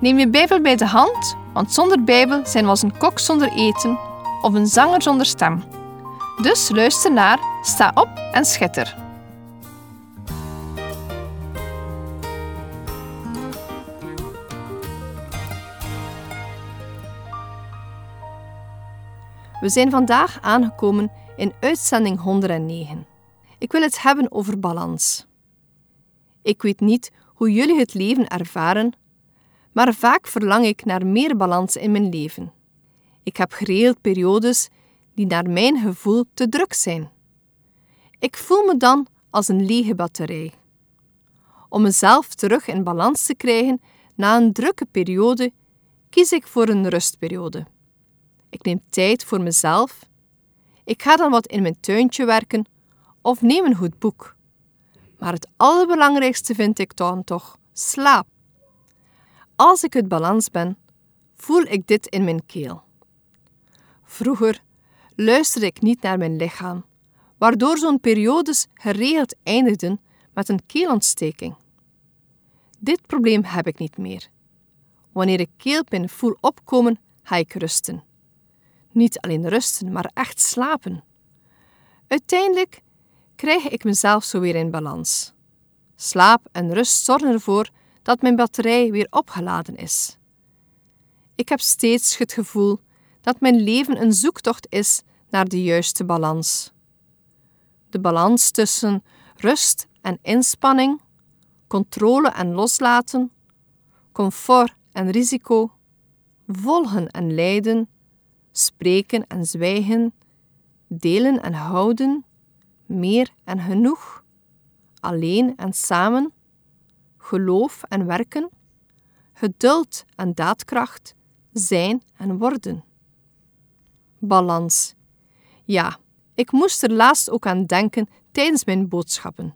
Neem je Bijbel bij de hand, want zonder Bijbel zijn we als een kok zonder eten of een zanger zonder stem. Dus luister naar, sta op en schitter. We zijn vandaag aangekomen in uitzending 109. Ik wil het hebben over balans. Ik weet niet hoe jullie het leven ervaren, maar vaak verlang ik naar meer balans in mijn leven. Ik heb geregeld periodes die naar mijn gevoel te druk zijn. Ik voel me dan als een lege batterij. Om mezelf terug in balans te krijgen na een drukke periode, kies ik voor een rustperiode. Ik neem tijd voor mezelf. Ik ga dan wat in mijn tuintje werken of neem een goed boek. Maar het allerbelangrijkste vind ik dan toch slaap. Als ik uit balans ben, voel ik dit in mijn keel. Vroeger luisterde ik niet naar mijn lichaam, waardoor zo'n periodes geregeld eindigden met een keelontsteking. Dit probleem heb ik niet meer. Wanneer ik keelpijn voel opkomen, ga ik rusten. Niet alleen rusten, maar echt slapen. Uiteindelijk krijg ik mezelf zo weer in balans. Slaap en rust zorgen ervoor dat mijn batterij weer opgeladen is. Ik heb steeds het gevoel dat mijn leven een zoektocht is naar de juiste balans. De balans tussen rust en inspanning, controle en loslaten, comfort en risico, volgen en lijden, spreken en zwijgen, delen en houden, meer en genoeg, alleen en samen, geloof en werken, geduld en daadkracht, zijn en worden. Balans. Ja, ik moest er laatst ook aan denken tijdens mijn boodschappen.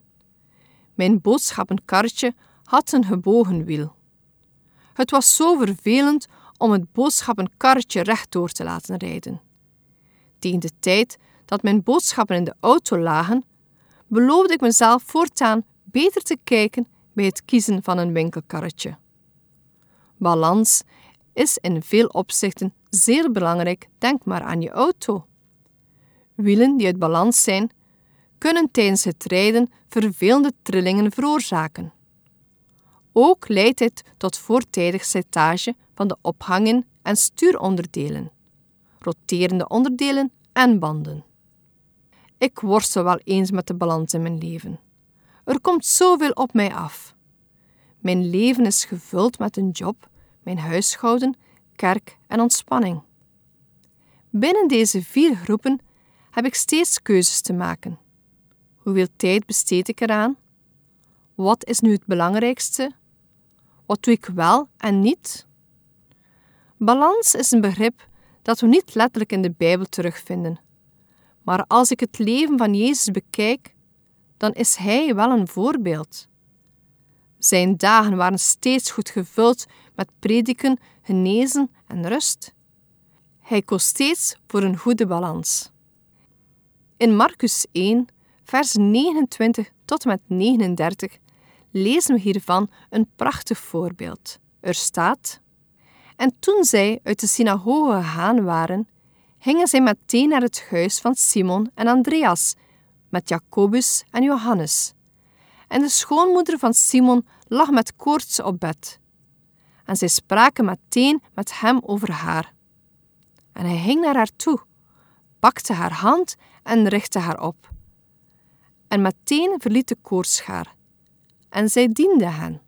Mijn boodschappenkarretje had een gebogen wiel. Het was zo vervelend om het boodschappenkarretje rechtdoor te laten rijden. Tegen de tijd dat mijn boodschappen in de auto lagen, beloofde ik mezelf voortaan beter te kijken bij het kiezen van een winkelkarretje. Balans is in veel opzichten zeer belangrijk, denk maar aan je auto. Wielen die uit balans zijn, kunnen tijdens het rijden vervelende trillingen veroorzaken. Ook leidt dit tot voortijdig slijtage van de ophangen en stuuronderdelen, roterende onderdelen en banden. Ik worstel wel eens met de balans in mijn leven. Er komt zoveel op mij af. Mijn leven is gevuld met een job, mijn huishouden, kerk en ontspanning. Binnen deze vier groepen heb ik steeds keuzes te maken. Hoeveel tijd besteed ik eraan? Wat is nu het belangrijkste? Wat doe ik wel en niet? Balans is een begrip dat we niet letterlijk in de Bijbel terugvinden. Maar als ik het leven van Jezus bekijk, dan is Hij wel een voorbeeld. Zijn dagen waren steeds goed gevuld met prediken, genezen en rust. Hij koos steeds voor een goede balans. In Marcus 1, vers 29 tot en met 39 lezen we hiervan een prachtig voorbeeld. Er staat: En toen zij uit de synagoge gegaan waren, gingen zij meteen naar het huis van Simon en Andreas, met Jacobus en Johannes. En de schoonmoeder van Simon lag met koorts op bed. En zij spraken meteen met hem over haar. En hij ging naar haar toe, pakte haar hand en richtte haar op. En meteen verliet de koorts haar. En zij diende hen.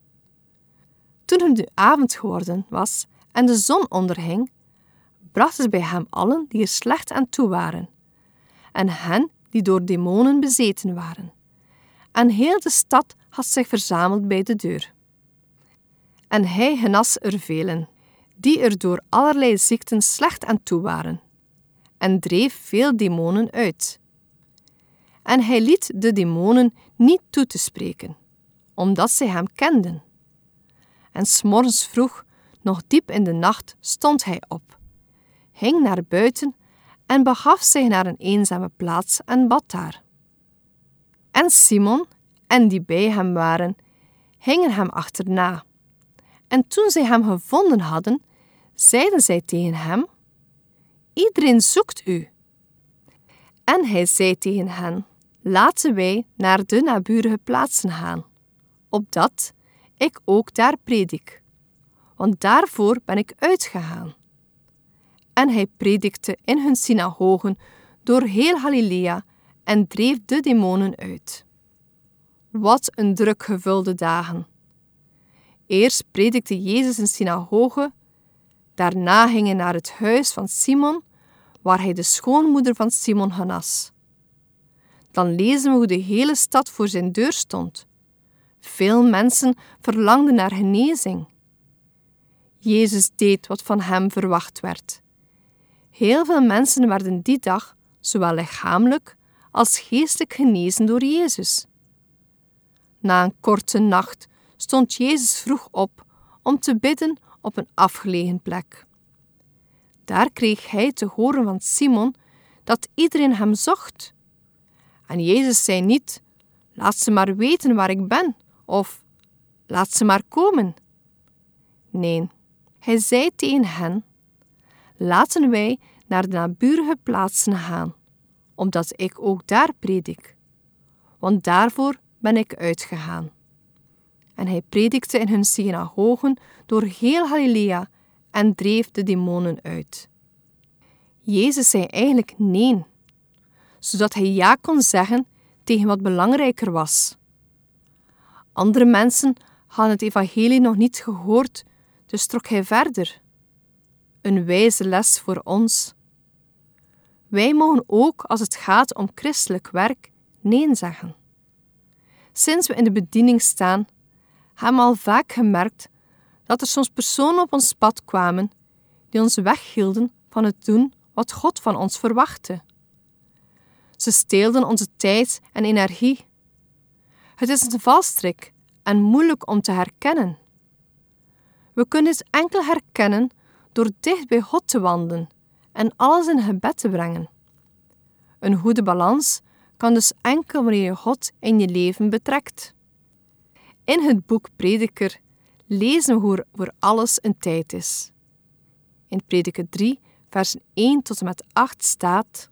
Toen het de avond geworden was en de zon onderging, brachten ze bij hem allen die er slecht aan toe waren, en hen die door demonen bezeten waren. En heel de stad had zich verzameld bij de deur. En hij genas er velen, die er door allerlei ziekten slecht aan toe waren, en dreef veel demonen uit. En hij liet de demonen niet toe te spreken, omdat zij hem kenden. En s'morgens vroeg, nog diep in de nacht, stond hij op, ging naar buiten en begaf zich naar een eenzame plaats en bad daar. En Simon en die bij hem waren, gingen hem achterna. En toen zij hem gevonden hadden, zeiden zij tegen hem: Iedereen zoekt u. En hij zei tegen hen: Laten wij naar de naburige plaatsen gaan, opdat ik ook daar predik, want daarvoor ben ik uitgegaan. En hij predikte in hun synagogen door heel Galilea en dreef de demonen uit. Wat een druk gevulde dagen. Eerst predikte Jezus in synagoge, daarna ging hij naar het huis van Simon, waar hij de schoonmoeder van Simon genas. Dan lezen we hoe de hele stad voor zijn deur stond. Veel mensen verlangden naar genezing. Jezus deed wat van hem verwacht werd. Heel veel mensen werden die dag, zowel lichamelijk als geestelijk genezen door Jezus. Na een korte nacht stond Jezus vroeg op om te bidden op een afgelegen plek. Daar kreeg hij te horen van Simon dat iedereen hem zocht. En Jezus zei niet: Laat ze maar weten waar ik ben, of Laat ze maar komen. Nee, hij zei tegen hen: Laten wij naar de naburige plaatsen gaan, omdat ik ook daar predik. Want daarvoor ben ik uitgegaan. En hij predikte in hun synagogen door heel Galilea en dreef de demonen uit. Jezus zei eigenlijk nee, zodat hij ja kon zeggen tegen wat belangrijker was. Andere mensen hadden het evangelie nog niet gehoord, dus trok hij verder. Een wijze les voor ons. Wij mogen ook, als het gaat om christelijk werk, nee zeggen. Sinds we in de bediening staan, hebben we al vaak gemerkt dat er soms personen op ons pad kwamen die ons weghielden van het doen wat God van ons verwachtte. Ze steelden onze tijd en energie. Het is een valstrik en moeilijk om te herkennen. We kunnen het enkel herkennen door dicht bij God te wandelen en alles in gebed te brengen. Een goede balans kan dus enkel wanneer je God in je leven betrekt. In het boek Prediker lezen we hoe voor alles een tijd is. In Prediker 3, vers 1 tot en met 8 staat: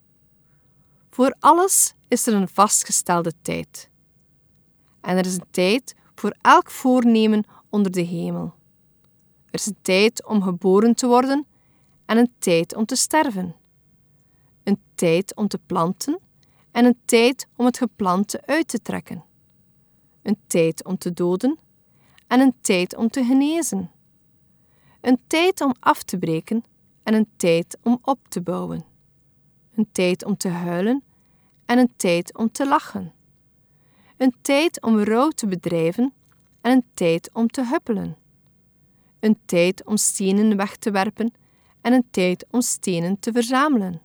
Voor alles is er een vastgestelde tijd. En er is een tijd voor elk voornemen onder de hemel. Er is een tijd om geboren te worden en een tijd om te sterven. Een tijd om te planten en een tijd om het geplante uit te trekken. Een tijd om te doden en een tijd om te genezen. Een tijd om af te breken en een tijd om op te bouwen. Een tijd om te huilen en een tijd om te lachen. Een tijd om rouw te bedrijven en een tijd om te huppelen. Een tijd om stenen weg te werpen en een tijd om stenen te verzamelen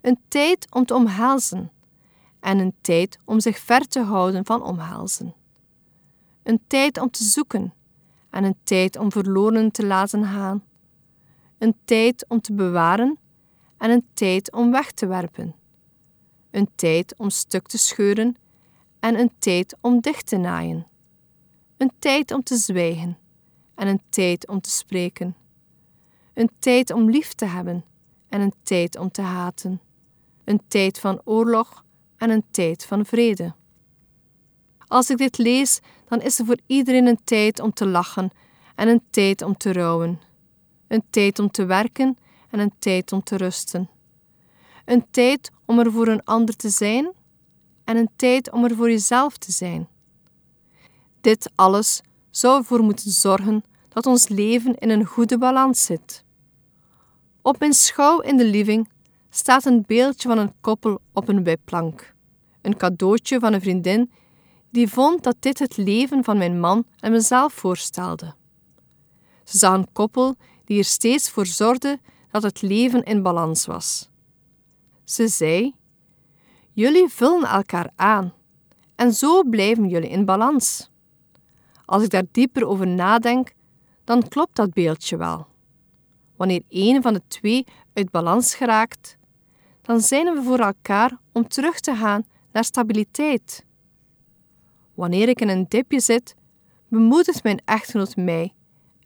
een tijd om te omhelzen en een tijd om zich ver te houden van omhelzen. Een tijd om te zoeken en een tijd om verloren te laten gaan. Een tijd om te bewaren en een tijd om weg te werpen. Een tijd om stuk te scheuren en een tijd om dicht te naaien. Een tijd om te zwijgen en een tijd om te spreken. Een tijd om lief te hebben en een tijd om te haten een tijd van oorlog en een tijd van vrede. Als ik dit lees, dan is er voor iedereen een tijd om te lachen en een tijd om te rouwen, een tijd om te werken en een tijd om te rusten, een tijd om er voor een ander te zijn en een tijd om er voor jezelf te zijn. Dit alles zou ervoor moeten zorgen dat ons leven in een goede balans zit. Op mijn schouw in de living staat een beeldje van een koppel op een webplank. Een cadeautje van een vriendin die vond dat dit het leven van mijn man en mezelf voorstelde. Ze zag een koppel die er steeds voor zorgde dat het leven in balans was. Ze zei: Jullie vullen elkaar aan en zo blijven jullie in balans. Als ik daar dieper over nadenk, dan klopt dat beeldje wel. Wanneer een van de twee uit balans geraakt, dan zijn we voor elkaar om terug te gaan naar stabiliteit. Wanneer ik in een dipje zit, bemoedigt mijn echtgenoot mij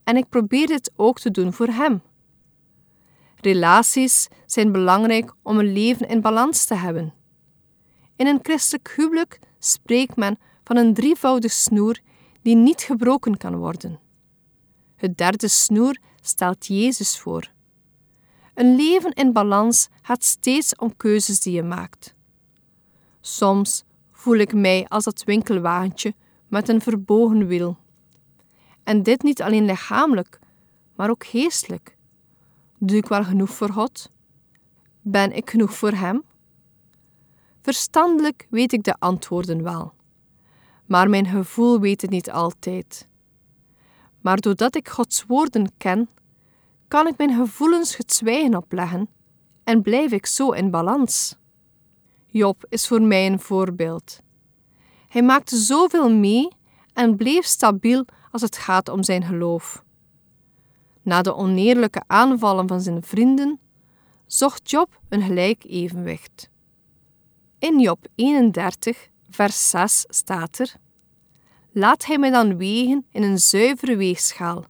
en ik probeer dit ook te doen voor hem. Relaties zijn belangrijk om een leven in balans te hebben. In een christelijk huwelijk spreekt men van een drievoudig snoer die niet gebroken kan worden. Het derde snoer stelt Jezus voor. Een leven in balans gaat steeds om keuzes die je maakt. Soms voel ik mij als dat winkelwagentje met een verbogen wiel. En dit niet alleen lichamelijk, maar ook geestelijk. Doe ik wel genoeg voor God? Ben ik genoeg voor Hem? Verstandelijk weet ik de antwoorden wel, maar mijn gevoel weet het niet altijd. Maar doordat ik Gods woorden ken, kan ik mijn gevoelens het zwijgen opleggen en blijf ik zo in balans. Job is voor mij een voorbeeld. Hij maakte zoveel mee en bleef stabiel als het gaat om zijn geloof. Na de oneerlijke aanvallen van zijn vrienden zocht Job een gelijk evenwicht. In Job 31, vers 6 staat er: Laat hij mij dan wegen in een zuivere weegschaal,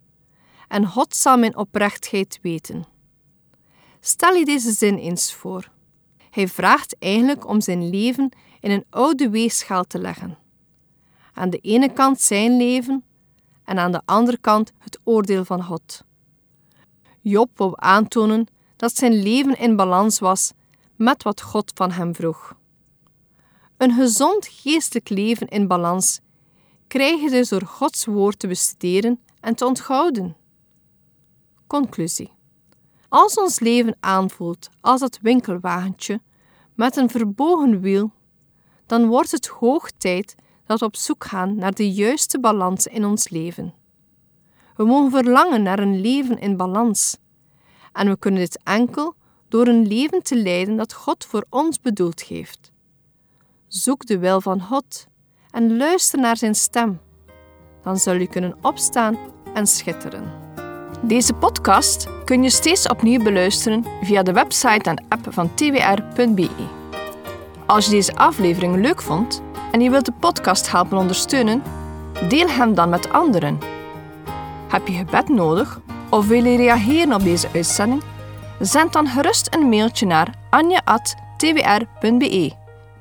en God zal mijn oprechtheid weten. Stel je deze zin eens voor. Hij vraagt eigenlijk om zijn leven in een oude weegschaal te leggen. Aan de ene kant zijn leven en aan de andere kant het oordeel van God. Job wou aantonen dat zijn leven in balans was met wat God van hem vroeg. Een gezond geestelijk leven in balans krijg je dus door Gods woord te bestuderen en te onthouden. Conclusie. Als ons leven aanvoelt als dat winkelwagentje met een verbogen wiel, dan wordt het hoog tijd dat we op zoek gaan naar de juiste balans in ons leven. We mogen verlangen naar een leven in balans. En we kunnen dit enkel door een leven te leiden dat God voor ons bedoeld heeft. Zoek de wil van God en luister naar zijn stem. Dan zul je kunnen opstaan en schitteren. Deze podcast kun je steeds opnieuw beluisteren via de website en app van twr.be. Als je deze aflevering leuk vond en je wilt de podcast helpen ondersteunen, deel hem dan met anderen. Heb je gebed nodig of wil je reageren op deze uitzending? Zend dan gerust een mailtje naar anja.twr.be.